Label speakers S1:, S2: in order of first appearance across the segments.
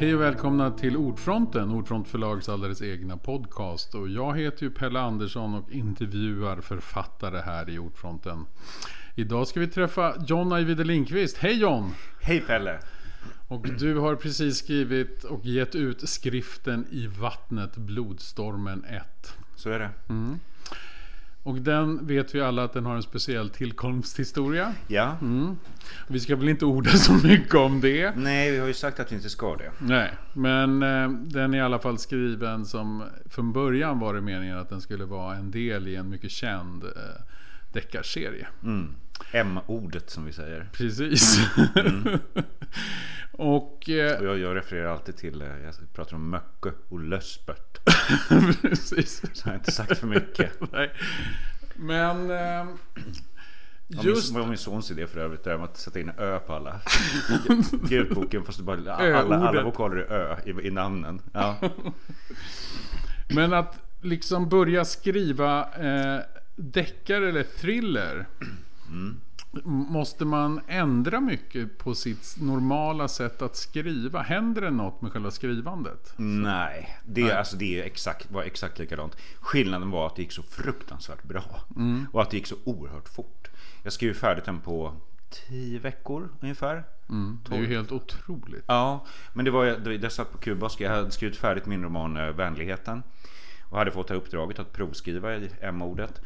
S1: Hej och välkomna till Ordfronten, Ordfront förlags alldeles egna podcast. Och jag heter ju Pelle Andersson och intervjuar författare här i Ordfronten. Idag ska vi träffa John Ajvide Lindqvist. Hej John!
S2: Hej Pelle!
S1: Och du har precis skrivit och gett ut skriften I vattnet Blodstormen 1.
S2: Så är det.
S1: Mm. Och den vet vi alla att den har en speciell tillkomsthistoria.
S2: Ja.
S1: Mm. Vi ska väl inte orda så mycket om det.
S2: Nej, vi har ju sagt att vi inte ska det.
S1: Nej, men eh, den är i alla fall skriven som från början var det meningen att den skulle vara en del i en mycket känd eh, deckarserie.
S2: Mm. M-ordet som vi säger.
S1: Precis. Mm.
S2: och, eh, och jag, jag, refererar alltid till, eh, jag pratar om Möcke och Lösbert.
S1: Precis.
S2: Så har jag inte sagt för mycket.
S1: Nej. Men... Eh,
S2: Just... Vad min sons idé för övrigt, det att sätta in ö på alla. Gudboken fast det bara, alla, alla vokaler är ö i, i namnen. Ja.
S1: Men att liksom börja skriva eh, deckare eller thriller. Mm. Måste man ändra mycket på sitt normala sätt att skriva? Händer det något med själva skrivandet?
S2: Nej, det, Nej. Alltså, det exakt, var exakt likadant. Skillnaden var att det gick så fruktansvärt bra. Mm. Och att det gick så oerhört fort. Jag skrev färdigt den på tio veckor ungefär.
S1: Mm, det är ju helt otroligt.
S2: Ja, men det var jag satt på Kuba och jag hade skrivit färdigt min roman eh, Vänligheten. Och hade fått det uppdraget att provskriva i M-ordet.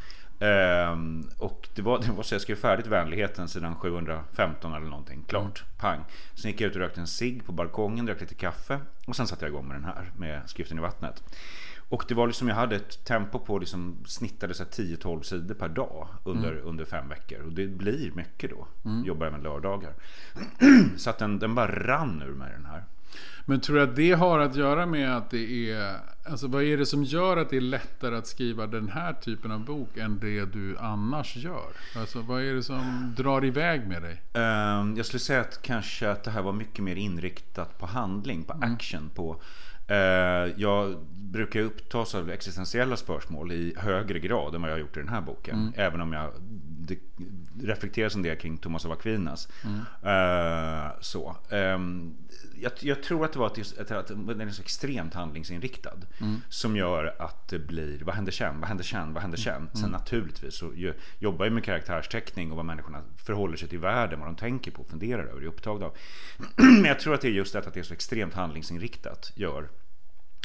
S2: Um, och det var, det var så jag skrev färdigt vänligheten sedan 715 eller någonting. Klart, mm. pang. Sen gick jag ut och rökte en cigg på balkongen, drack lite kaffe. Och sen satte jag igång med den här med skriften i vattnet. Och det var liksom, jag hade ett tempo på liksom snittade 10-12 sidor per dag under, mm. under fem veckor. Och det blir mycket då. Mm. Jobbar även lördagar. så att den, den bara rann ur mig den här.
S1: Men tror du att det har att göra med att det är... Alltså vad är det som gör att det är lättare att skriva den här typen av bok än det du annars gör? Alltså vad är det som drar iväg med dig?
S2: Um, jag skulle säga att kanske att det här var mycket mer inriktat på handling, på mm. action, mm. på uh, jag brukar upptas av existentiella spörsmål i högre grad än vad jag har gjort i den här boken. Mm. Även om jag det reflekteras en del kring Thomas av Aquinas. Mm. Uh, så. Jag, jag, tror att det var att, att, den är så extremt handlingsinriktad. Mm. Som gör att det blir, vad händer sen, vad händer sen, vad händer sen? Mm. Sen naturligtvis så ju, jobbar jag med karaktärsteckning och vad människorna förhåller sig till världen, vad de tänker på, funderar över, är upptagna av. Men jag tror att det är just det att det är så extremt handlingsinriktat gör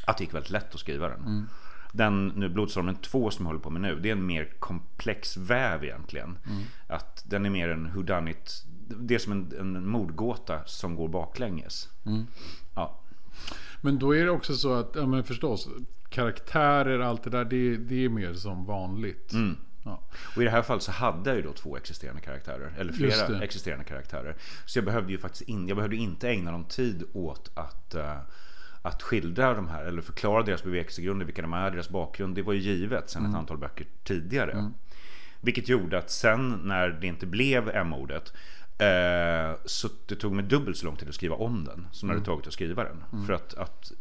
S2: att det gick väldigt lätt att skriva den. Mm. Den nu Blodstormen 2 som jag håller på med nu, det är en mer komplex väv egentligen. Mm. Att den är mer en whodunit det är som en, en mordgåta som går baklänges. Mm. Ja.
S1: Men då är det också så att, ja men förstås, karaktärer, allt det där, det, det är mer som vanligt. Mm.
S2: Ja. Och i det här fallet så hade jag ju då två existerande karaktärer, eller flera existerande karaktärer. Så jag behövde ju faktiskt in, jag behövde inte ägna någon tid åt att uh, att skildra de här eller förklara deras bevekelsegrunder, vilka de är, deras bakgrund. Det var ju givet sedan mm. ett antal böcker tidigare. Mm. Vilket gjorde att sen när det inte blev M-ordet Eh, så det tog mig dubbelt så lång tid att skriva om den som mm. det tagit att skriva den. Mm. För att, att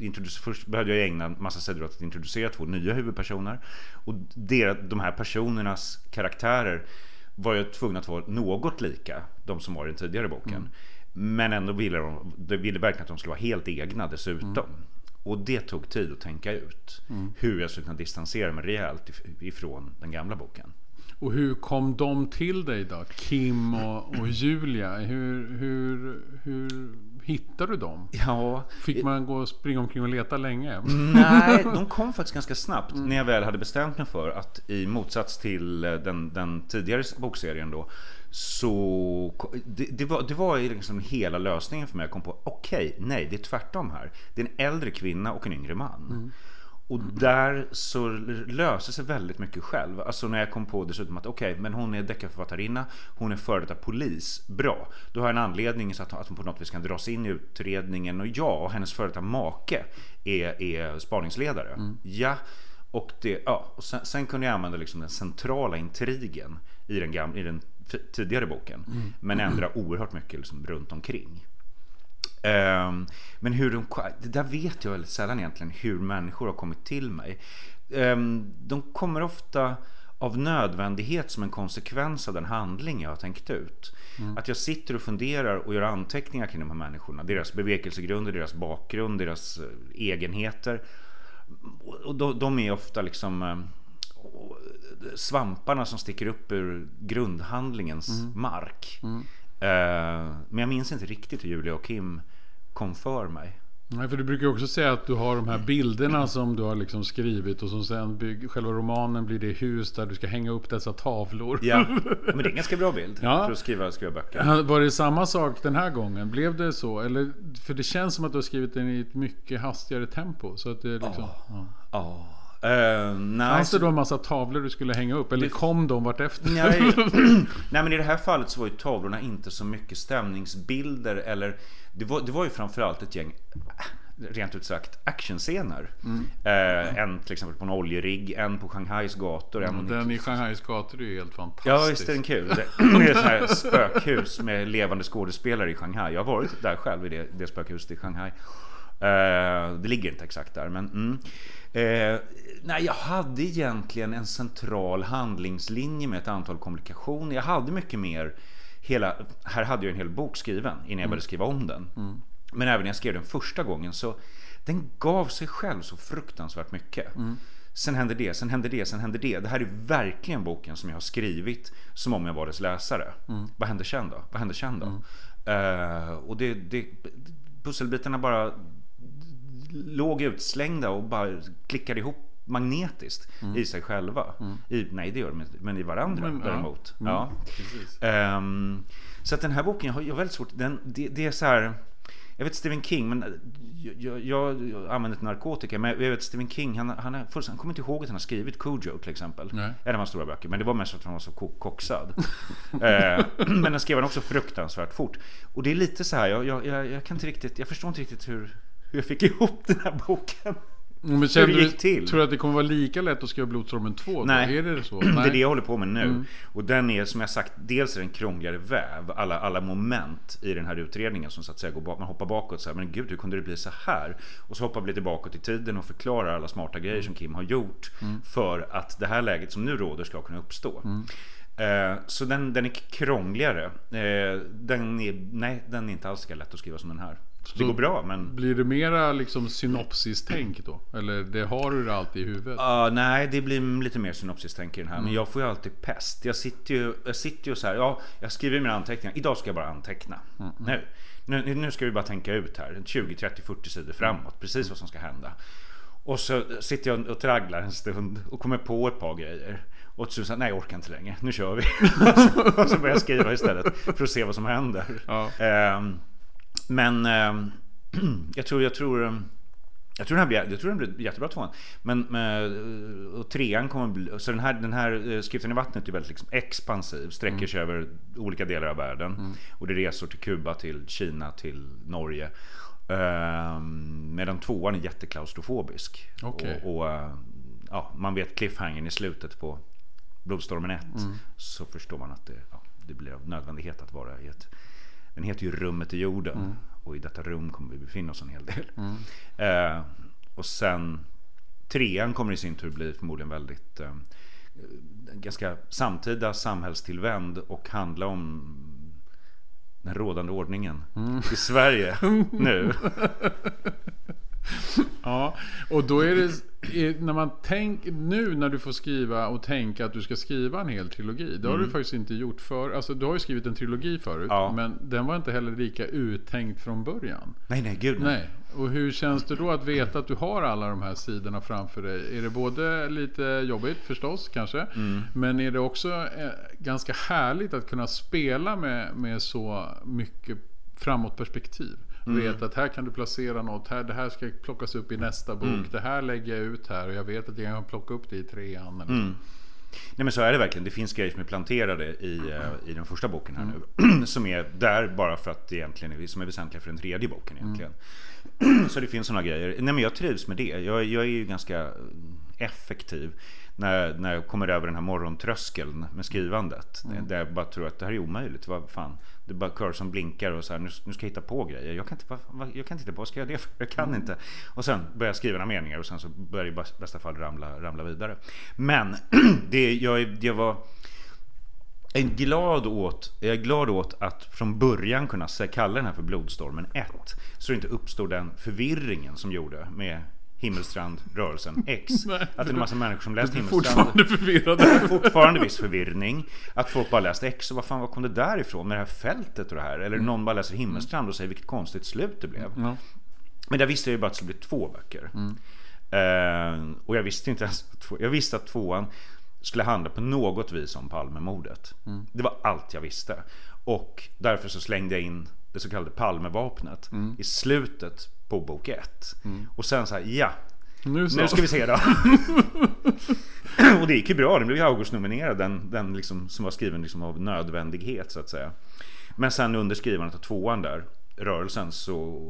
S2: först behövde jag ägna massa sidor åt att introducera två nya huvudpersoner. Och deras, de här personernas karaktärer var jag tvungna att vara något lika de som var i den tidigare boken. Mm. Men ändå ville de, de ville verkligen att de skulle vara helt egna dessutom. Mm. Och det tog tid att tänka ut mm. hur jag skulle kunna distansera mig rejält ifrån den gamla boken.
S1: Och hur kom de till dig då? Kim och, och Julia. Hur, hur, hur hittade du dem?
S2: Ja,
S1: Fick man gå och springa omkring och leta länge?
S2: Nej, de kom faktiskt ganska snabbt. Mm. När jag väl hade bestämt mig för att i motsats till den, den tidigare bokserien då så det, det, var, det var liksom hela lösningen för mig. Jag kom på, okej, okay, nej, det är tvärtom här. Det är en äldre kvinna och en yngre man. Mm. Och där så löser sig väldigt mycket själv. Alltså när jag kom på dessutom att okej, okay, men hon är deckarförfattarinna, hon är före detta polis. Bra, då har jag en anledning så att, att hon på något vis kan dras in i utredningen. Och ja, och hennes före detta make är, är spaningsledare. Mm. Ja, och, det, ja, och sen, sen, kunde jag använda liksom den centrala intrigen i den, gamla, i den tidigare boken. Mm. Men ändra oerhört mycket liksom runt omkring. Um, men hur de, det där vet jag väldigt sällan egentligen hur människor har kommit till mig. Um, de kommer ofta av nödvändighet som en konsekvens av den handling jag har tänkt ut. Mm. Att jag sitter och funderar och gör anteckningar kring de här människorna. Deras bevekelsegrunder, deras bakgrund, deras eh, egenheter. Och de, de är ofta liksom eh, svamparna som sticker upp ur grundhandlingens mm. mark. Mm. Eh, men jag minns inte riktigt hur Julia och Kim kom för mig.
S1: Nej, för du brukar också säga att du har de här bilderna som du har liksom skrivit och som sen bygg, själva romanen blir det hus där du ska hänga upp dessa tavlor.
S2: Ja, men det är en ganska bra bild ja. för att skriva, skriva böcker.
S1: Var det samma sak den här gången? Blev det så? Eller, för det känns som att du har skrivit den i ett mycket hastigare tempo. Så att det liksom, oh.
S2: ja. Oh. Uh,
S1: nej, Fanns det då en massa tavlor du skulle hänga upp? Eller det, kom de vartefter?
S2: Nej, nej, men i det här fallet så var ju tavlorna inte så mycket stämningsbilder. Eller, det, var, det var ju framförallt ett gäng rent ut sagt actionscener. Mm. Uh, en till exempel på en oljerigg, en på Shanghais gator.
S1: En den i Shanghais gator är ju helt fantastisk.
S2: Ja, visst är den kul. Det är så här spökhus med levande skådespelare i Shanghai. Jag har varit där själv i det, det spökhuset i Shanghai. Uh, det ligger inte exakt där, men mm. Eh, nej, jag hade egentligen en central handlingslinje med ett antal komplikationer. Jag hade mycket mer hela, här hade jag en hel bok skriven innan jag mm. började skriva om den. Mm. Men även när jag skrev den första gången så den gav sig själv så fruktansvärt mycket. Mm. Sen hände det, sen hände det, sen hände det. Det här är verkligen boken som jag har skrivit som om jag var dess läsare. Mm. Vad hände sen då? Vad hände sen då? Uh, och det, det, pusselbitarna bara låg utslängda och bara klickade ihop magnetiskt mm. i sig själva. Mm. I, nej, det gör de inte, men i varandra men, däremot. Ja. ja. Um, så att den här boken, jag har, jag har väldigt svårt, den, det, det, är så här, jag vet Stephen King, men jag, jag, jag använder narkotika, men jag vet Stephen King, han, han, är han kommer inte ihåg att han har skrivit Cujo till exempel. Nej. En av hans stora böcker, men det var mest för att han var så koxad. eh, men den skrev han också fruktansvärt fort. Och det är lite så här, jag, jag, jag, kan inte riktigt, jag förstår inte riktigt hur hur jag fick ihop den här boken.
S1: Men kände hur det gick till. Tror du att det kommer vara lika lätt att skriva Blodstormen 2?
S2: Nej,
S1: är
S2: det, så? Nej. det är det jag håller på med nu. Mm. Och den är som jag sagt, dels är den krångligare väv. Alla, alla moment i den här utredningen som så att säga går bak, man hoppar bakåt. Så här, men gud, hur kunde det bli så här? Och så hoppar vi lite bakåt i tiden och förklarar alla smarta grejer som Kim har gjort. Mm. För att det här läget som nu råder ska kunna uppstå. Mm. Eh, så den, den är krångligare. Eh, den är, nej, den är inte alls lika lätt att skriva som den här. Så det går bra men...
S1: Blir det mera liksom synopsis-tänk då? Eller det har du det alltid i huvudet?
S2: Uh, nej, det blir lite mer synopsis-tänk i den här. Mm. Men jag får ju alltid pest. Jag sitter ju, jag sitter ju så här. Ja, jag skriver mina anteckningar. Idag ska jag bara anteckna. Mm. Nu, nu, nu ska vi bara tänka ut här. 20, 30, 40 sidor framåt. Precis vad som ska hända. Och så sitter jag och tragglar en stund och kommer på ett par grejer. Och så nej jag orkar inte längre, nu kör vi. och så börjar jag skriva istället för att se vad som händer. Ja. Um, men eh, jag tror, jag tror ehm, jag tror den här blir, jag tror den blir jättebra tvåan. Men med, och trean kommer bli, så den här, den här eh, skriften i vattnet är väldigt liksom expansiv, sträcker mm. sig över olika delar av världen. Mm. Och det är resor till Kuba, till Kina, till Norge. Uh, medan tvåan är jätteklaustrofobisk. Okay. Och, och ja, man vet cliffhangern i slutet på Blodstormen 1. Mm. Så förstår man att det, ja, det blir av nödvändighet att vara i ett den heter ju Rummet i jorden. Mm. Och i detta rum kommer vi befinna oss en hel del. Mm. Eh, och sen trean kommer i sin tur bli förmodligen väldigt eh, ganska samtida samhällstillvänd och handla om den rådande ordningen mm. i Sverige nu.
S1: ja, och då är det när man tänker nu när du får skriva och tänka att du ska skriva en hel trilogi. Det har mm. du faktiskt inte gjort för. Alltså du har ju skrivit en trilogi förut. Ja. Men den var inte heller lika uttänkt från början.
S2: Nej, nej, gud nej.
S1: nej. Och hur känns det då att veta att du har alla de här sidorna framför dig? Är det både lite jobbigt förstås kanske. Mm. Men är det också eh, ganska härligt att kunna spela med, med så mycket framåtperspektiv? Mm. Vet att här kan du placera något. Här, det här ska plockas upp i nästa bok. Mm. Det här lägger jag ut här. Och jag vet att jag kan plocka upp det i trean. Eller mm.
S2: Nej men så är det verkligen. Det finns grejer som är planterade i, uh, i den första boken här nu. Mm. som är där bara för att det egentligen är, som är väsentliga för den tredje boken egentligen. Mm. så det finns sådana grejer. Nej men jag trivs med det. Jag, jag är ju ganska effektiv. när, när jag kommer över den här morgontröskeln med skrivandet.
S1: Mm.
S2: Där jag bara tror att det här är omöjligt. Vad fan. Det är bara kör som blinkar och så här, nu, nu ska jag hitta på grejer. Jag kan inte, vad, jag kan inte hitta på, vad ska jag göra det för? Jag kan
S1: Mm.
S2: inte. Och sen börjar jag skriva några meningar och sen så börjar det i bästa fall ramla, ramla vidare. Men det, jag, jag var jag är glad åt, jag är glad åt att från början kunna kalla den här för Blodstormen 1. Så det inte uppstod den förvirringen som gjorde med Himmelstrand rörelsen X. Att det är en massa människor som läst Himmelstrand.
S1: fortfarande förvirrad.
S2: Fortfarande viss förvirring. Att folk bara läst X och vad fan vad kom det därifrån med det här fältet och det här? Eller någon bara läser Himmelstrand och säger vilket konstigt slut det blev.
S1: Ja.
S2: Men där visste jag ju bara att det skulle bli två böcker. Eh, och jag visste inte ens Jag visste att tvåan skulle handla på något vis om Palmemordet. Det var allt jag visste. Och därför så slängde jag in det så kallade Palmevapnet i slutet på bok ett. Och sen så här, ja.
S1: Nu så.
S2: Nu ska vi se då. och det gick ju bra. Den blev ju August-nominerad. Den, den liksom, som var skriven liksom av nödvändighet så att säga. Men sen under skrivandet av tvåan där, rörelsen, så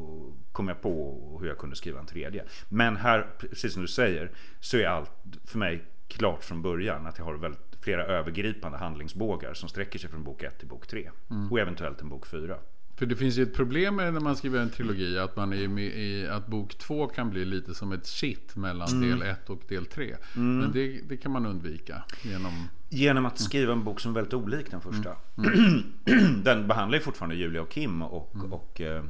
S2: kom jag på hur jag kunde skriva en tredje. Men här, precis som du säger, så är allt för mig klart från början. Att jag har väldigt flera övergripande handlingsbågar som sträcker sig från bok 1 till bok 3. Och eventuellt en bok 4.
S1: För det finns ju ett problem med när man skriver en trilogi att, man är med i, att bok två kan bli lite som ett shit mellan
S2: Mm.
S1: del ett och del tre. Men det, det kan man undvika genom...
S2: Genom att skriva en bok som är väldigt olik den första. den behandlar ju fortfarande Julia och Kim och, och eh,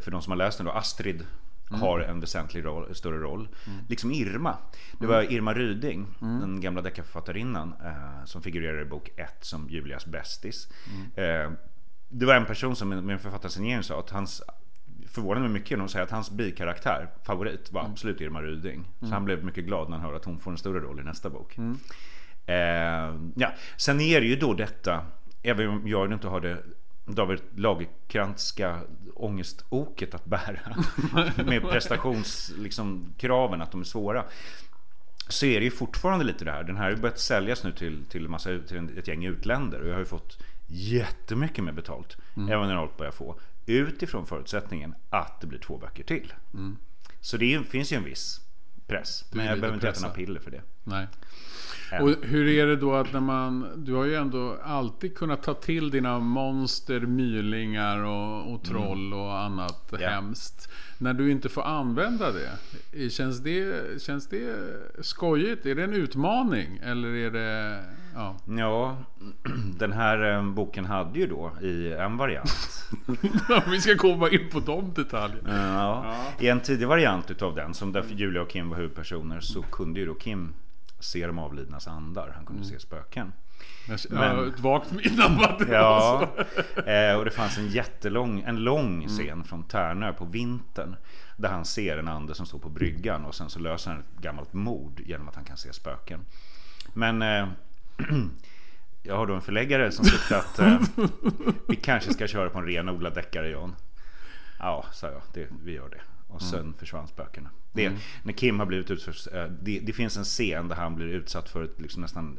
S2: för de som har läst den då, Astrid har en väsentlig roll, större roll. Liksom Irma. Det var Irma Ryding, den gamla deckarförfattarinnan eh, som figurerar i bok 1 som Julias bästis. Eh, det var en person som en författarsignering sa att hans förvånade mig mycket när hon säger att hans bikaraktär, favorit, var absolut Irma Ryding. Så han blev mycket glad när han hörde att hon får en större roll i nästa bok. Eh, ja. Sen är det ju då detta, även om jag inte har det David Lagerkrantska ångestoket att bära med prestationskraven, liksom, kraven, att de är svåra. Så är det ju fortfarande lite det här. Den här har ju börjat säljas nu till, till, massa, till ett gäng utländer och jag har ju fått jättemycket mer betalt. Även när jag har hållit på att få. Utifrån förutsättningen att det blir två böcker till. Så det är, finns ju en viss press. Men jag behöver inte äta några piller för det.
S1: Nej.
S2: Än.
S1: Och hur är det då att när man... Du har ju ändå alltid kunnat ta till dina monster, mylingar och, och troll och annat
S2: Mm. Ja.
S1: hemskt. När du inte får använda det. Känns det, känns det skojigt? Är det en utmaning? Eller är det... Ja.
S2: Ja, den här eh, boken hade ju då i en variant.
S1: Vi ska komma in på de detaljerna.
S2: ja, I en tidig variant utav den, som där Julia och Kim var huvudpersoner, så kunde ju då Kim se de avlidnas andar. Han kunde se spöken. Men-
S1: ja, ett vagt minne
S2: Ja,
S1: så.
S2: eh, och det fanns en jättelång, en lång scen från Tärnö på vintern. Där han ser en ande som står på bryggan och sen så löser han ett gammalt mord genom att han kan se spöken. Men eh, jag har då en förläggare som tyckte att eh, vi kanske ska köra på en renodlad deckare John. Ja, sa jag, det, vi gör det. Och sen försvann spökena. Det, När Kim har blivit utsatt för, eh, det, det finns en scen där han blir utsatt för ett liksom nästan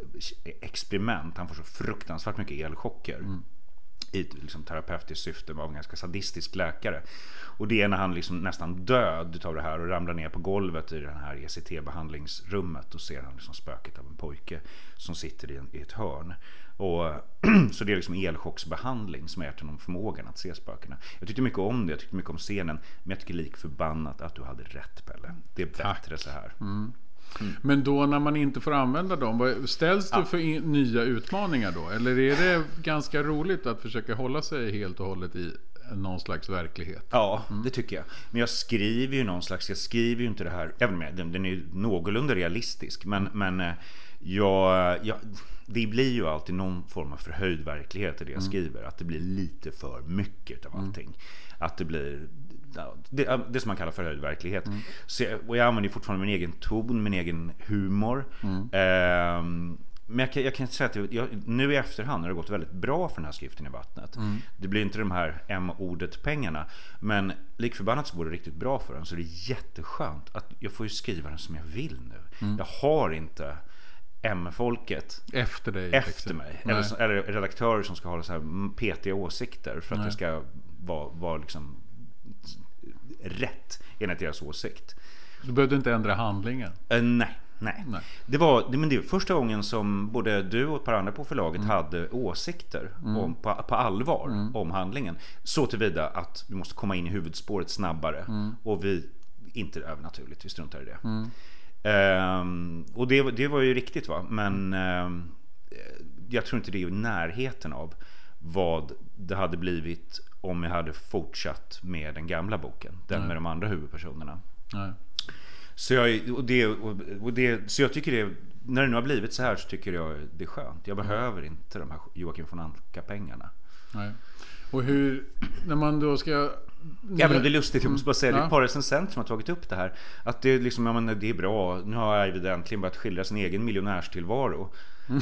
S2: experiment. Han får så fruktansvärt mycket elchocker. I ett liksom, terapeutiskt syfte av en ganska sadistisk läkare. Och det är när han liksom nästan död utav det här och ramlar ner på golvet i det här ECT-behandlingsrummet. Och ser han liksom spöket av en pojke som sitter i, en, i ett hörn. Och, så det är liksom elchocksbehandling som är till honom förmågan att se spökena. Jag tyckte mycket om det, jag tyckte mycket om scenen. Men jag tycker lik förbannat att du hade rätt Pelle. Det är bättre så här.
S1: Men då när man inte får använda dem, ställs du för in, nya utmaningar då? Eller är det ganska roligt att försöka hålla sig helt och hållet i någon slags verklighet?
S2: Ja, det tycker jag. Men jag skriver ju någon slags, jag skriver ju inte det här, även med den, den är ju någorlunda realistisk. Men, men eh, jag, jag, det blir ju alltid någon form av förhöjd verklighet i det jag skriver. Att det blir lite för mycket av allting. Att det blir ja, det, det som man kallar förhöjd verklighet. Så jag, och jag använder fortfarande min egen ton, min egen humor. Ehm, men jag kan, jag kan säga att jag, nu i efterhand har det gått väldigt bra för den här skriften i vattnet. Det blir inte de här M-ordet pengarna. Men lik förbannat så går det riktigt bra för den. Så det är jätteskönt att jag får skriva den som jag vill nu. Jag har inte M-folket
S1: Efter dig?
S2: efter
S1: liksom.
S2: mig. Eller, så- eller redaktörer som ska ha så här petiga åsikter för att
S1: Nej.
S2: det ska vara, vara liksom rätt enligt deras åsikt.
S1: Du behövde inte ändra handlingen?
S2: Eh, nej, nej.
S1: Nej.
S2: Det var det, men det var första gången som både du och ett par andra på förlaget
S1: Mm.
S2: hade åsikter om, på, på allvar om handlingen. Så tillvida att vi måste komma in i huvudspåret snabbare.
S1: Mm.
S2: Och vi, inte övernaturligt, vi struntar i det. Ehm, och det, det var ju riktigt va, men ehm, jag tror inte det är i närheten av vad det hade blivit om jag hade fortsatt med den gamla boken. Den med de andra huvudpersonerna.
S1: Nej.
S2: Så jag, och det, och det, så jag tycker det, när det nu har blivit så här så tycker jag det är skönt. Jag behöver inte de här Joakim von Anka-pengarna.
S1: Nej. Och hur, när man då ska...
S2: Även om det är lustigt, jag måste bara säga, det är
S1: Ja.
S2: ett par recensenter som har tagit upp det här. Att det är liksom, ja men det är bra, nu har Arvid äntligen börjat skildra sin egen miljonärstillvaro.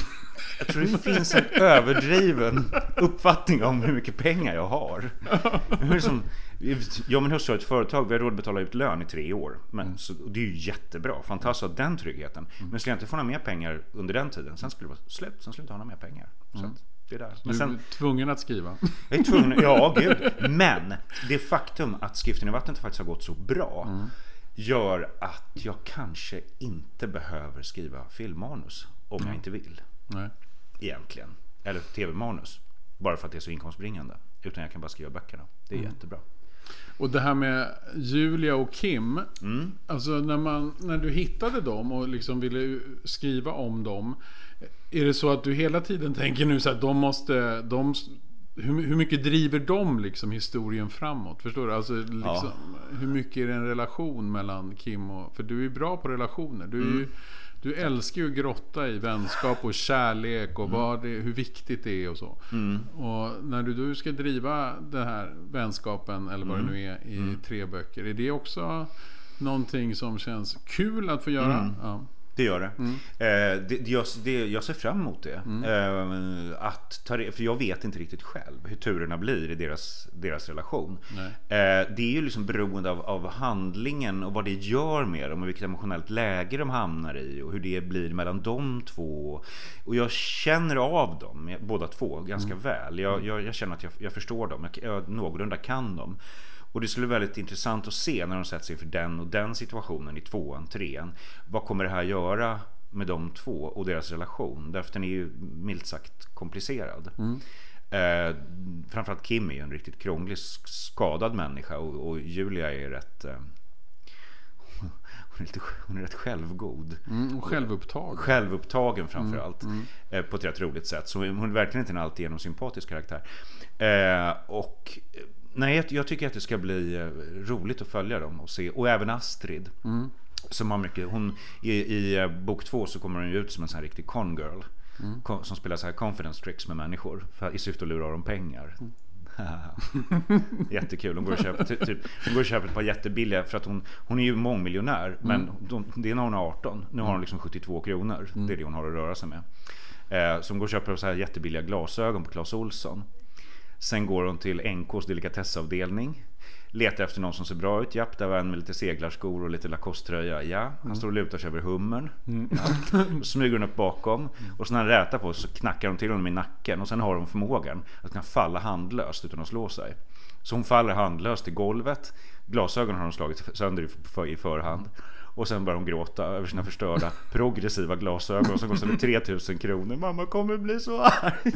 S2: Jag tror det finns en överdriven uppfattning om hur mycket pengar jag har. Hur som, jag och min hustru har ett företag, vi har råd att betala ut lön i tre år. Men, så, det är ju jättebra, fantastiskt att den tryggheten. Men skulle jag inte få några mer pengar under den tiden, sen skulle det vara slut, sen skulle jag inte ha några mer pengar. Så att, det är där.
S1: Du
S2: Men
S1: är
S2: sen,
S1: tvungen att skriva.
S2: jag är tvungen, ja gud. Men det faktum att Skriften i vattnet faktiskt har gått så bra gör att jag kanske inte behöver skriva filmmanus om jag inte vill.
S1: Nej.
S2: Egentligen. Eller tv-manus. Bara för att det är så inkomstbringande. Utan jag kan bara skriva böckerna. Det är jättebra.
S1: Och det här med Julia och Kim.
S2: Mm.
S1: Alltså när, man, när du hittade dem och liksom ville skriva om dem. Är det så att du hela tiden tänker nu så att de måste... De, hur, hur mycket driver de liksom historien framåt? Förstår du? Alltså liksom, hur mycket är det en relation mellan Kim och... För du är ju bra på relationer. Du,
S2: Mm.
S1: ju, du älskar ju att grotta i vänskap och kärlek och vad det, hur viktigt det är och så.
S2: Mm.
S1: Och när du, du ska driva den här vänskapen eller vad det nu är i tre böcker. Är det också någonting som känns kul att få göra? Ja.
S2: Det gör det. Eh, det, jag, det. Jag ser fram emot det. Eh, att ta, för jag vet inte riktigt själv hur turerna blir i deras, deras relation. Eh, det är ju liksom beroende av, av handlingen och vad det gör med dem och vilket emotionellt läge de hamnar i och hur det blir mellan de två. Och jag känner av dem, båda två, ganska väl. Jag, jag, jag känner att jag, jag förstår dem, jag, jag någorlunda kan dem. Och det skulle vara väldigt intressant att se när de sätter sig för den och den situationen i tvåan, trean. Vad kommer det här göra med de två och deras relation? Därför den är ju milt sagt komplicerad. Eh, framförallt Kim är ju en riktigt krånglig, sk- skadad människa och, och Julia är rätt... Eh, hon, är lite, hon är rätt självgod.
S1: Mm, och självupptagen.
S2: Självupptagen framförallt. Eh, på ett rätt roligt sätt. Så hon är verkligen inte en alltigenom sympatisk karaktär. Eh, och nej, jag, tycker att det ska bli eh, roligt att följa dem och se. Och även Astrid. Som har mycket, hon, i, I eh, bok två så kommer hon ju ut som en sån här riktig con girl. Kon- Som spelar så här confidence tricks med människor. För, I syfte att lura dem pengar. Jättekul. Hon går, och köper, ty- typ, hon går och köper ett par jättebilliga för att hon, hon är ju mångmiljonär. Men de, det är när hon är 18. Nu har hon liksom 72 kronor. Det är det hon har att röra sig med. Eh, så hon går och köper så här jättebilliga glasögon på Clas Ohlson. Sen går hon till NKs delikatessavdelning. Letar efter någon som ser bra ut. Japp, där var en med lite seglarskor och lite Lacoste-tröja. Ja, han står och lutar sig över hummern. Ja. Då smyger hon upp bakom. Och så när han rätar på så knackar hon till honom i nacken. Och sen har hon förmågan att kunna falla handlöst utan att slå sig. Så hon faller handlöst i golvet. Glasögonen har hon slagit sönder i förhand. Och sen börjar hon gråta över sina förstörda progressiva glasögon som kostade 3000 kronor. Mamma kommer bli så arg.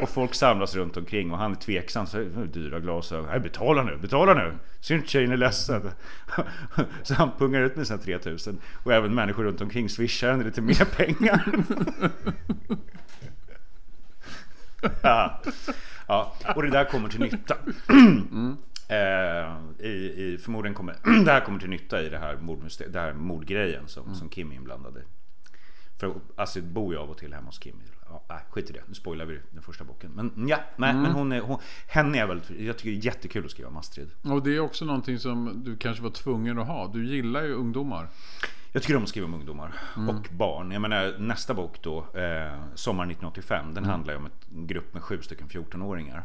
S2: Och folk samlas runt omkring och han är tveksam. Så, är dyra glasögon. Nej, betala nu, betala nu. Synd tjejen är ledsen? Så han pungar ut med sina 3000. Och även människor runt omkring swishar henne lite mer pengar. ja. ja, och det där kommer till nytta. Mm. Eh, i, i, förmodligen kommer det här kommer till nytta i det här, mordmyster- det här mordgrejen som, som Kim är inblandad i. För Astrid bor ju av och till hemma hos Kim. Ja, nej, skit i det, nu spoilar vi den första boken. Men ja, nej, men hon är, hon, henne är väldigt, jag tycker det är jättekul att skriva om Astrid.
S1: Och det är också någonting som du kanske var tvungen att ha. Du gillar ju ungdomar.
S2: Jag tycker om att skriva om ungdomar och barn. Jag menar nästa bok då, eh, Sommar 1985, den handlar ju om en grupp med sju stycken 14-åringar.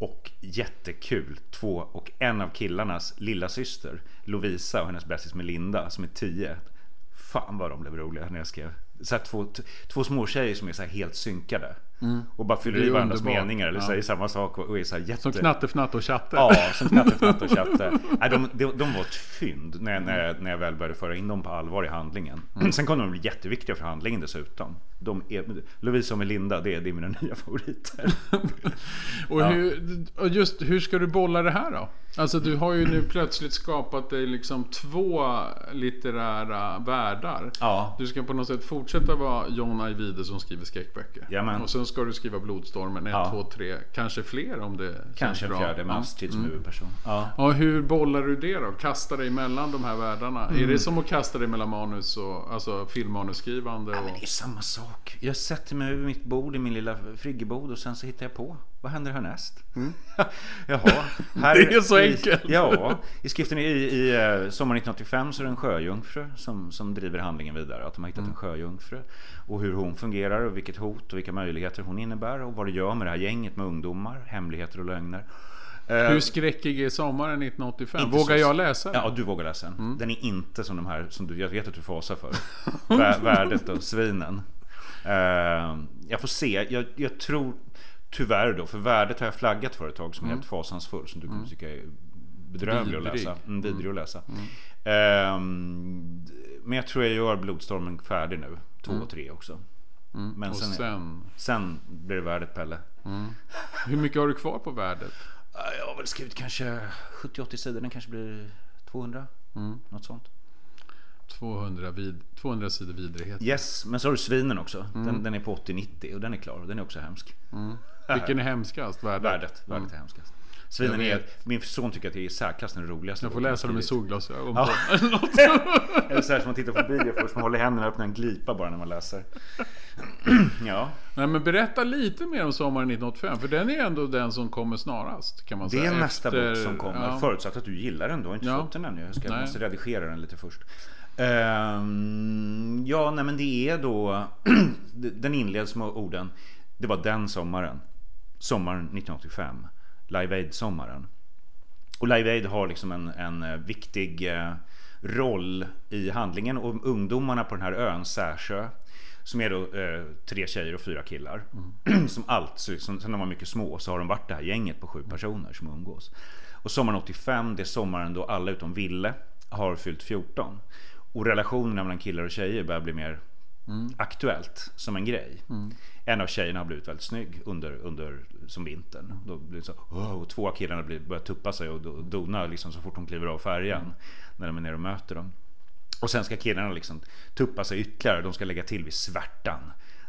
S2: Och jättekul, två och en av killarnas lilla syster Lovisa och hennes bästis Melinda som är tio. Fan vad de blev roliga när jag skrev. Så här, två, två små tjejer som är så här helt synkade. Och bara fyller i varandras
S1: underbart.
S2: meningar eller
S1: Ja.
S2: säger samma sak och är så här jätte...
S1: Som Knatte, Fnatte och Chatte.
S2: Ja, som Knatte, Fnatte och Chatte. Nej, de, de, de var ett fynd när, när, jag, när jag väl började föra in dem på allvar i handlingen. Sen kom de bli jätteviktiga för handlingen dessutom. De är, Lovisa och Melinda, det är, det är mina nya favoriter.
S1: Och
S2: Ja.
S1: hur, och just hur ska du bolla det här då? Alltså du har ju nu plötsligt skapat dig liksom två litterära världar.
S2: Ja.
S1: Du ska på något sätt fortsätta vara John Ajvide som skriver skräckböcker.
S2: Jajamän.
S1: Och sen ska du skriva Blodstormen 1,
S2: Ja.
S1: 2, 3, kanske fler om det
S2: Kanske en fjärde med
S1: Ja.
S2: Astrid som huvudperson. Ja.
S1: Ja, hur bollar du det då? Kastar dig mellan de här världarna? Är
S2: Mm.
S1: det som att kasta dig mellan manus och alltså filmmanusskrivande?
S2: Men det
S1: Och...
S2: är samma sak. Jag sätter mig vid mitt bord i min lilla friggebod och sen så hittar jag på. Vad händer härnäst? Jaha. Här,
S1: Mm. Det är så
S2: i,
S1: enkelt.
S2: Ja. I skriften i, i eh, Sommar 1985 så är det en sjöjungfru som, som driver handlingen vidare. Att de har hittat
S1: Mm.
S2: en sjöjungfru. Och hur hon fungerar och vilket hot och vilka möjligheter hon innebär. Och vad det gör med det här gänget med ungdomar. Hemligheter och lögner. Eh,
S1: Hur skräckig är sommaren 1985?
S2: Inte
S1: Vågar
S2: så-
S1: jag läsa den?
S2: Ja, du vågar läsa den.
S1: Mm.
S2: Den är inte som de här som du, jag vet att du fasar för. Vä- Värdet och svinen. Eh, jag får se. Jag, jag tror tyvärr då, för värdet har jag flaggat för ett tag som är helt fasansfull. Som du kommer tycka är bedrövlig att
S1: Mm.
S2: Läsa. Mm, vidrig att läsa. Eh, men jag tror jag gör Blodstormen färdig nu. Två och tre också. Men
S1: Mm. Och
S2: sen,
S1: sen,
S2: sen blir det värdet Pelle.
S1: hur mycket har du kvar på värdet?
S2: Jag har väl skrivit kanske 70-80 sidor. Den kanske blir 200.
S1: Mm.
S2: Något sånt.
S1: 200, vid, 200 sidor vidrighet.
S2: Yes, men så har du svinen också.
S1: Mm.
S2: Den, den är på 80-90 och den är klar och den är också hemsk.
S1: Vilken är hemskast? Värdet?
S2: Värdet, värdet är hemskast. Svinen är, min son tycker att det är i särklass den roligaste.
S1: Jag får läsa dem med solglasögon på.
S2: Eller så här som man tittar på bio först, man håller händerna upp när en glipa bara när man läser. ja,
S1: Nej men berätta lite mer om sommaren 1985. För den är ändå den som kommer snarast. Kan man
S2: det
S1: säga.
S2: är nästa
S1: Efter-
S2: bok som kommer.
S1: Ja.
S2: Förutsatt att du gillar den, du har inte
S1: Ja.
S2: fått den ännu. Jag ska, måste redigera den lite först. Ehm, ja, nej men det är då, den inleds med orden, det var den sommaren. Sommaren 1985. Live Aid-sommaren. Och Live Aid har liksom en, en eh, viktig eh, roll i handlingen och ungdomarna på den här ön, Särsjö, som är då eh, tre tjejer och fyra killar. som allt, liksom, sen de var mycket små så har de varit det här gänget på sju personer som umgås. Och sommaren 85, det är sommaren då alla utom Ville har fyllt 14. Och relationerna mellan killar och tjejer börjar bli mer aktuellt som en grej. En av tjejerna har blivit väldigt snygg under, under som vintern. Då blir det så, oh, och två av killarna blir, börjar tuppa sig och dona liksom så fort de kliver av färjan. När de är nere och möter dem. Och sen ska killarna liksom tuppa sig ytterligare. De ska lägga till vid svärtan.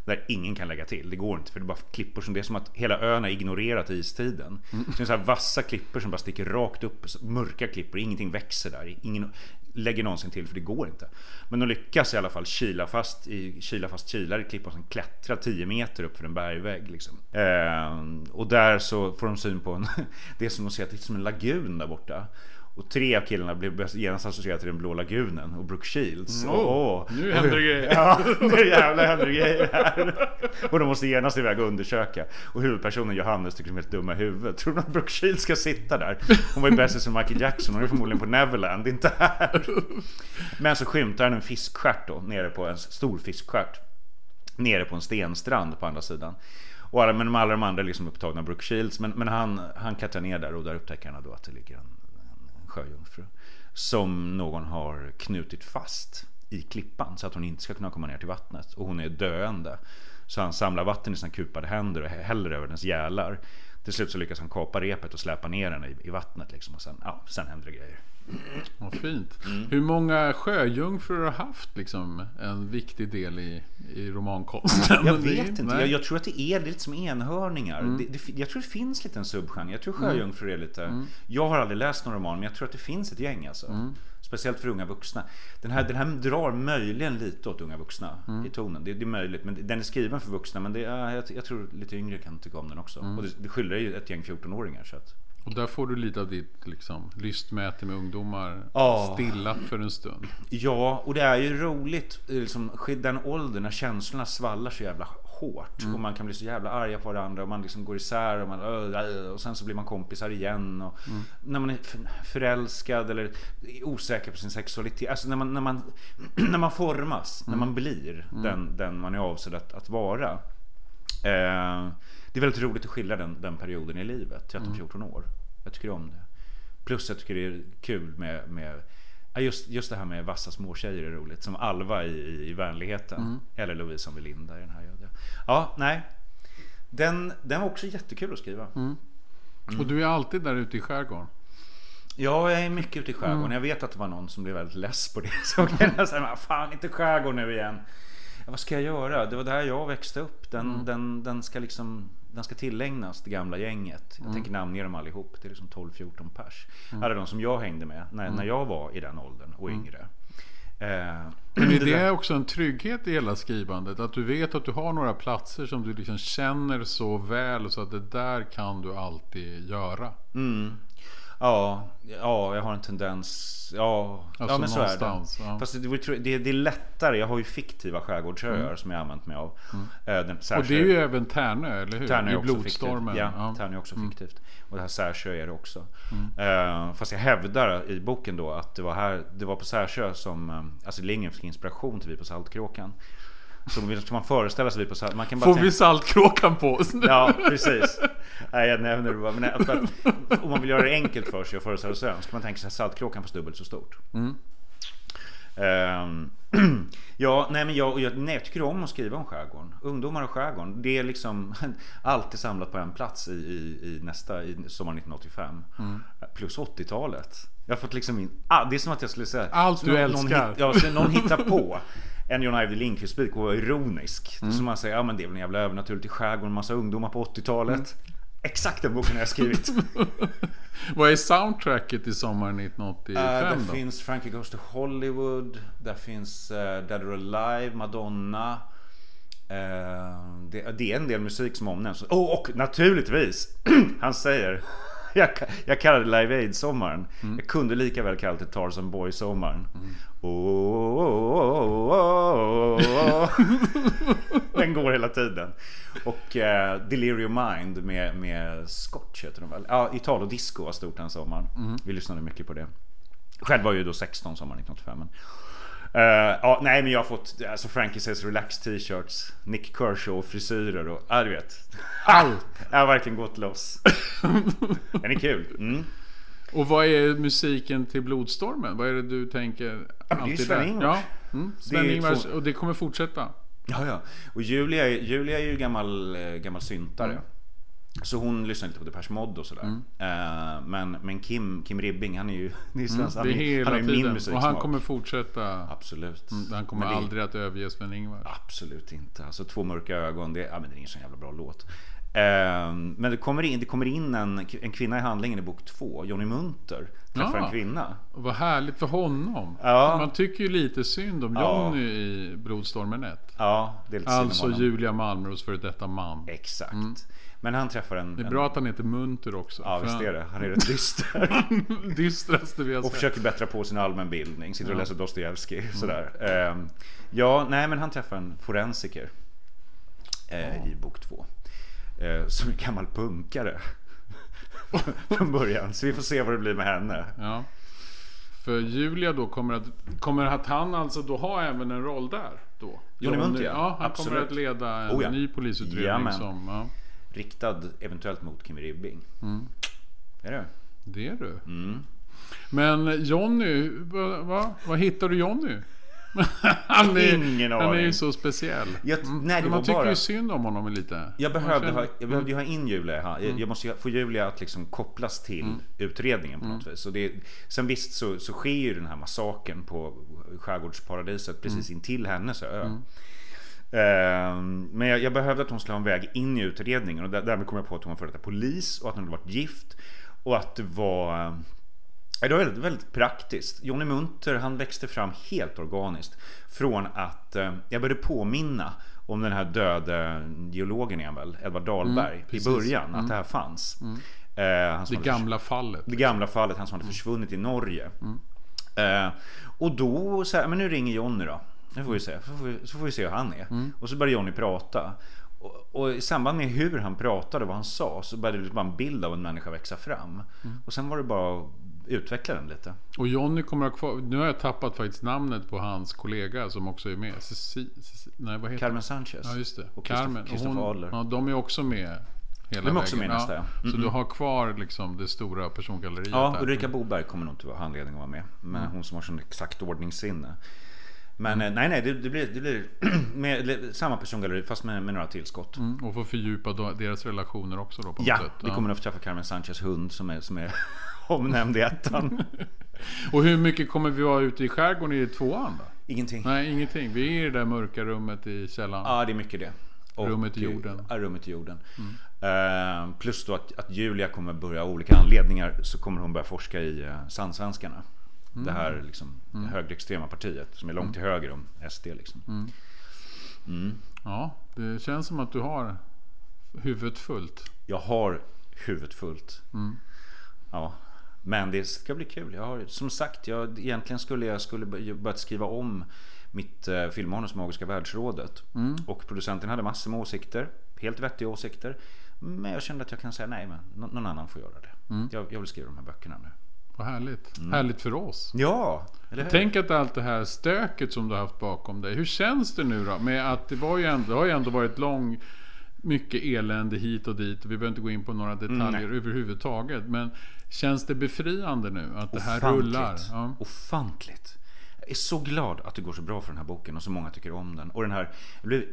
S2: Där ingen kan lägga till. Det går inte för det är bara klippor som det är som att hela ön har ignorerat istiden. Så det är så här vassa klippor som bara sticker rakt upp. Mörka klippor, ingenting växer där. Ingen lägger någonsin till för det går inte. Men de lyckas i alla fall kila fast i kila fast kilar i klippor som klättrar 10 meter upp för en bergvägg. Liksom. Ehm, och där så får de syn på en, det är som att se att det är som en lagun där borta. Och tre av killarna blev genast associerade till den blå lagunen och Brooke Shields.
S1: Oh,
S2: Åh,
S1: nu händer det grejer.
S2: Ja, nu jävlar händer det grejer här. Och de måste genast iväg och undersöka. Och huvudpersonen Johannes tycker de är helt dumma i huvudet. Tror du att Brooke Shields ska sitta där? Hon var ju bästis som Michael Jackson. Hon är förmodligen på Neverland, inte här. Men så skymtar han en fiskstjärt då, nere på en stor fiskstjärt. Nere på en stenstrand på andra sidan. Och alla, men alla de andra är liksom upptagna av Brooke Shields. Men, men han, han klättrar ner där och där upptäcker han då att det ligger en sjöjungfru. Som någon har knutit fast i klippan så att hon inte ska kunna komma ner till vattnet. Och hon är döende. Så han samlar vatten i sina kupade händer och häller över hennes gälar. Till slut så lyckas han kapa repet och släpa ner henne i, i vattnet. Liksom. Och sen, ja, sen händer det grejer.
S1: Vad fint.
S2: Mm.
S1: Hur många sjöjungfrur har haft liksom, en viktig del i, i romankonsten?
S2: Jag vet inte.
S1: Mm.
S2: Jag, jag tror att det är lite som enhörningar. Det, det, jag tror det finns lite en subgenre. Jag tror sjöjungfrur är lite...
S1: Mm.
S2: Jag har aldrig läst någon roman men jag tror att det finns ett gäng alltså. Speciellt för unga vuxna. Den här, den här drar möjligen lite åt unga vuxna
S1: Mm.
S2: i tonen. Det, det är möjligt. Men den är skriven för vuxna. Men det, ja, jag, jag tror lite yngre kan tycka om den också.
S1: Mm.
S2: Och det, det skildrar ju ett gäng 14-åringar. Så att,
S1: Och där får du lite av ditt liksom, lystmäte med ungdomar
S2: Ja.
S1: stillat för en stund.
S2: Ja, och det är ju roligt. Liksom, den åldern när känslorna svallar så jävla hårt. Och man kan bli så jävla arga på varandra och man liksom går isär och, man, "Öh, äh", och sen så blir man kompisar igen. Och När man är förälskad eller osäker på sin sexualitet. Alltså när man, när man, när man formas, när man blir den, den man är avsedd att, att vara. Eh, det är väldigt roligt att skildra den, den perioden i livet, 13-14
S1: Mm.
S2: år. Jag tycker om det. Plus jag tycker det är kul med, med just, just det här med vassa småtjejer är roligt. Som Alva i, i, Vänligheten.
S1: Mm.
S2: Eller Lovisa och Melinda i den här. Ja, ja nej. Den, den var också jättekul att skriva.
S1: Mm. Och du är alltid där ute i skärgården?
S2: Ja, jag är mycket ute i skärgården.
S1: Mm.
S2: Jag vet att det var någon som blev väldigt less på det. Så jag säga, fan inte skärgården nu igen. Vad ska jag göra? Det var där jag växte upp. Den,
S1: Mm.
S2: den, den ska liksom den ska tillägnas det gamla gänget.
S1: Mm.
S2: Jag tänker namnge dem allihop. Det är liksom 12-14 pers. Alla de som jag hängde med när,
S1: Mm.
S2: när jag var i den åldern och yngre. Eh,
S1: Men är
S2: det där-
S1: också en trygghet i hela skrivandet? Att du vet att du har några platser som du liksom känner så väl så att det där kan du alltid göra.
S2: Mm. Ja, ja, jag har en tendens. Ja,
S1: Alltså
S2: ja men så är det.
S1: ja.
S2: Fast det, det, det är lättare. Jag har ju fiktiva skärgårdsöar som jag använt mig av. Eh, Den,
S1: Mm. Och
S2: Särsjö-
S1: det är ju även Tärnö, eller hur?
S2: Tärnö är också
S1: Blodstormen.
S2: fiktivt. Ja,
S1: Ja. Mm.
S2: Tärnö är också fiktivt. Och det här Särsjö är det också. Eh, fast jag hävdar i boken då att det var, här, det var på Särsjö som eh, Astrid Lindgren fick inspiration till Vi på Saltkråkan. Så vill man föreställa sig Vi på Saltkråkan. Man kan bara
S1: Får
S2: tänka-
S1: vi saltkråkan på oss nu?
S2: Ja, precis. Nej, jag nämner det bara. Men att, om man vill göra det enkelt för sig och föreställa sig så kan man tänka sig att Saltkråkan fast dubbelt så stort.
S1: Mm.
S2: Ehm, ja, nej men jag, jag, nej, jag tycker om att skriva om skärgården. Ungdomar och skärgården. Det är liksom alltid samlat på en plats i, i, i nästa, i sommar 1985.
S1: Mm.
S2: Plus 80-talet. Jag har fått liksom in, ah, det är som att jag skulle säga.
S1: Allt du
S2: någon,
S1: älskar.
S2: Någon, ja, så någon hittar på en John Ajvide Lindqvist-bit och var ironisk.
S1: Mm.
S2: Så man säger, ja men det är väl en jävla övernaturligt i skärgården, massa ungdomar på 80-talet.
S1: Mm.
S2: Exakt den boken har jag skrivit.
S1: Vad är soundtracket i sommaren 1985
S2: Uh, där
S1: då?
S2: finns Frankie Goes to Hollywood. Där finns uh, Dead or Alive, Madonna. Eh, det, det är en del musik som omnämns. Oh, och naturligtvis, han säger jag, jag kallar det Live Aid-sommaren. Jag kunde lika väl kalla det Tarzan Boy-sommaren. Oh, oh. Den går hela tiden. Och uh, Delirium Mind med, med Scotch heter de väl? Ja, Italo Disco var stort den sommaren. Vi lyssnade mycket på det. Själv var jag ju då 16 sommaren 1985. Men, Eh, ja, nej men jag har fått alltså Frankie Says Relax t-shirts, Nick Kershaw frisyrer och ja du vet.
S1: Allt!
S2: Jag har verkligen gått loss. Den är kul. Mm.
S1: Och vad är musiken till Blodstormen? Vad är det du tänker?
S2: det är
S1: alltid?
S2: Sven-Ingvars.
S1: Ja, mm.
S2: Är
S1: Sven-Ingvars. Och det kommer fortsätta.
S2: Ja, ja. Och Julia, är- Julia är ju gammal, eh, gammal syntare.
S1: Mm.
S2: Så hon lyssnar lite på Depeche Mode och sådär. Eh, men, men Kim, Kim Ribbing, han är ju, det är svensk,
S1: Mm. Det är
S2: han, han ju min
S1: tiden. Och
S2: musiksmak.
S1: han kommer fortsätta.
S2: Absolut.
S1: Mm, Han kommer
S2: det-
S1: aldrig att överge Sven-Ingvars.
S2: Absolut inte. Alltså Två mörka ögon, det, ja, men det är ingen så jävla bra låt. Ehm, men det kommer in, det kommer in en, en kvinna i handlingen i bok två, Johnny Munter, träffar
S1: Ja.
S2: en kvinna.
S1: Och vad härligt för honom.
S2: Ja.
S1: Man tycker ju lite synd om
S2: Ja.
S1: Johnny i Blodstormen 1.
S2: Ja, det är lite synd om
S1: Alltså
S2: honom.
S1: Julia Malmros före detta man.
S2: Exakt. Men han träffar en...
S1: Det är
S2: en,
S1: bra att han heter Munter också.
S2: Ja, visst
S1: han-
S2: är det. Han är rätt dyster.
S1: Dystraste vi har
S2: Och
S1: sett.
S2: försöker bättra på sin allmänbildning. Sitter och
S1: Ja.
S2: läser Dostojevskij. Sådär. Ehm, ja, nej men han träffar en forensiker. eh, I bok två. Eh, som är gammal punkare. Från början. Så vi får se vad det blir med henne.
S1: Ja. För Julia då kommer att, kommer att han alltså då ha även en roll där då?
S2: Johnny Munter, ja.
S1: ja. han
S2: Absolut.
S1: kommer att leda en
S2: Oh, ja.
S1: ny polisutredning
S2: Jajamän.
S1: som, ja.
S2: Riktad eventuellt mot Kim Ribbing.
S1: Mm.
S2: Är det?
S1: Det är du.
S2: Mm.
S1: Men Jonny, va, va, vad hittar du Jonny? han, är,
S2: Ingen
S1: han är ju så speciell.
S2: Jag- nej, det
S1: Man
S2: var
S1: tycker
S2: bara-
S1: ju synd om honom lite.
S2: Jag behövde,
S1: känner-
S2: ha, jag behövde ju ha in Julia här.
S1: Mm.
S2: Jag, måste få Julia att liksom kopplas till utredningen på
S1: Mm.
S2: något vis. Och det, sen visst så, så sker ju den här massakern på skärgårdsparadiset precis
S1: Mm.
S2: intill hennes ö. Ehm, men jag, jag behövde att hon skulle ha en väg in i utredningen och där, därmed kom jag på att hon var före detta polis och att hon hade varit gift. Och att det var Det var väldigt, väldigt praktiskt. Johnny Munter han växte fram helt organiskt. Från att eh, jag började påminna om den här döde geologen är väl, Edvard Dahlberg, i
S1: precis.
S2: början. Att det här fanns. Eh, han som
S1: Det gamla fallet.
S2: det gamla fallet, han som hade försvunnit i Norge. Eh, och då så här, men nu ringer Jonny då. Nu får vi se, så får vi, så får vi se hur han är. Och så börjar Jonny prata. Och, och i samband med hur han pratade, vad han sa, så började det bara en bild av en människa växa fram. Och sen var det bara utveckla den lite.
S1: Och Jonny kommer ha kvar, nu har jag tappat faktiskt namnet på hans kollega som också är med. Ceci, Ceci, nej, vad heter
S2: Carmen Sanchez.
S1: Ja, just det.
S2: Och
S1: Carmen.
S2: Christopher Adler.
S1: Ja, de är också med. Hela
S2: De är också med nästa, ja.
S1: Så du har kvar liksom det stora persongalleriet
S2: Ja,
S1: där.
S2: Ulrika Boberg kommer nog inte vara anledning att vara med. Men hon som har sån exakt ordningssinne. Men eh, nej, nej, det, det blir, det blir med, samma persongalleri fast med, med några tillskott.
S1: Mm, och få fördjupa deras relationer också då på
S2: Ja,
S1: något sätt.
S2: vi kommer nog få träffa Carmen Sanchez hund som är, som är omnämnd i ettan.
S1: Och hur mycket kommer vi vara ute i skärgården i tvåan då?
S2: Ingenting.
S1: Nej, ingenting. Vi är i det där mörka rummet i källaren.
S2: Ja, det är mycket det. Och,
S1: Rummet i jorden. Mm.
S2: Ja, rummet i jorden. Eh, plus då att, att Julia kommer börja, av olika anledningar, så kommer hon börja forska i uh, sandsvenskarna.
S1: Mm.
S2: Det här liksom, högerextrema partiet som är långt till höger om SD. Liksom.
S1: Mm.
S2: Mm.
S1: Ja, det känns som att du har huvudet fullt.
S2: Jag har huvudet fullt.
S1: Mm.
S2: Ja. Men det ska bli kul. Jag har, som sagt, jag, egentligen skulle jag skulle bör- börjat skriva om mitt eh, filmmanus Magiska världsrådet.
S1: Mm.
S2: Och producenten hade massor med åsikter. Helt vettiga åsikter. Men jag kände att jag kan säga nej, men nå- någon annan får göra det.
S1: Mm.
S2: Jag, jag vill skriva de här böckerna nu.
S1: Vad härligt.
S2: Mm.
S1: Härligt för oss.
S2: Ja, eller hur?
S1: Tänk att allt det här stöket som du har haft bakom dig. Hur känns det nu då? Med att det, var ju ändå, det har ju ändå varit lång, mycket elände hit och dit. Vi behöver inte gå in på några detaljer
S2: nej.
S1: överhuvudtaget. Men känns det befriande nu att det här
S2: Ofantligt.
S1: rullar? Ja.
S2: Ofantligt. Jag är så glad att det går så bra för den här boken och så många tycker om den. Och den här, jag, blev,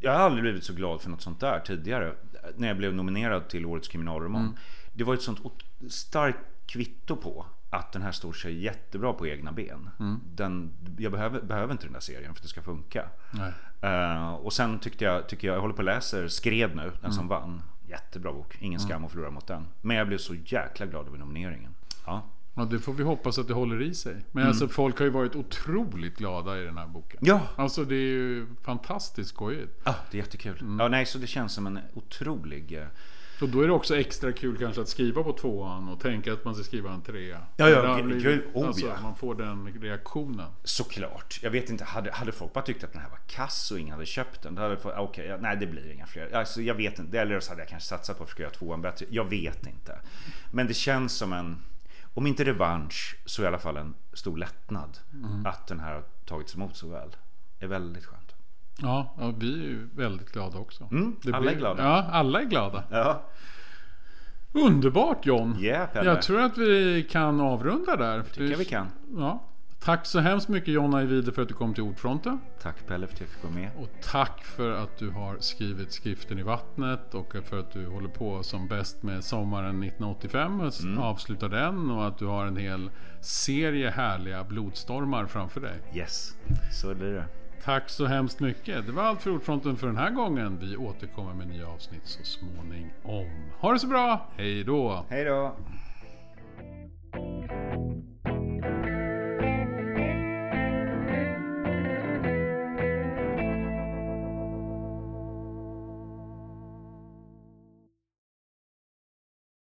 S2: jag har aldrig blivit så glad för något sånt där tidigare. När jag blev nominerad till Årets kriminalroman.
S1: Mm.
S2: Det var ett sånt starkt kvitto på att den här står sig jättebra på egna ben.
S1: Mm.
S2: Den, jag behöver, behöver inte den där serien för att det ska funka. Eh, och sen tyckte jag, tycker jag, jag håller på och läser Skred nu, den
S1: Mm.
S2: som vann. Jättebra bok, ingen skam att förlora mot den. Men jag blev så jäkla glad över nomineringen. Ja.
S1: Ja, det får vi hoppas att det håller i sig. Men
S2: Mm.
S1: alltså folk har ju varit otroligt glada i den här boken.
S2: Ja,
S1: Alltså det är ju fantastiskt skojigt.
S2: Ah, det är jättekul. Ja, nej, så det känns som en otrolig...
S1: Och då är det också extra kul kanske att skriva på tvåan och tänka att man ska skriva en trea.
S2: Ja, ja, gud, oh,
S1: alltså,
S2: ja.
S1: Man får den reaktionen.
S2: Såklart. Jag vet inte, hade, hade folk bara tyckt att den här var kass och ingen hade köpt den. Då hade okej, ja, nej det blir inga fler. Alltså, jag vet inte, eller så hade jag kanske satsat på att försöka göra tvåan bättre. Jag vet inte. Men det känns som en, om inte revansch, så i alla fall en stor lättnad. Att den här har tagits emot så väl. Det är väldigt skönt.
S1: Ja, ja, vi är ju väldigt glada också.
S2: Mm,
S1: Det
S2: alla är glada.
S1: Ja, alla är glada.
S2: Ja,
S1: Underbart John!
S2: yeah, Pelle.
S1: Jag tror att vi kan avrunda där.
S2: tycker jag vi kan.
S1: Ja. Tack så hemskt mycket Jonna Ivide för att du kom till Ordfronten.
S2: Tack Pelle för att jag fick vara med.
S1: Och tack för att du har skrivit Skriften i vattnet och för att du håller på som bäst med sommaren 1985 och
S2: Mm.
S1: avslutar den och att du har en hel serie härliga blodstormar framför dig.
S2: Yes, så blir det
S1: tack så hemskt mycket. Det var allt för Ordfronten för den här gången. Vi återkommer med nya avsnitt så småningom. Ha det så bra, hej då!
S2: Hej då!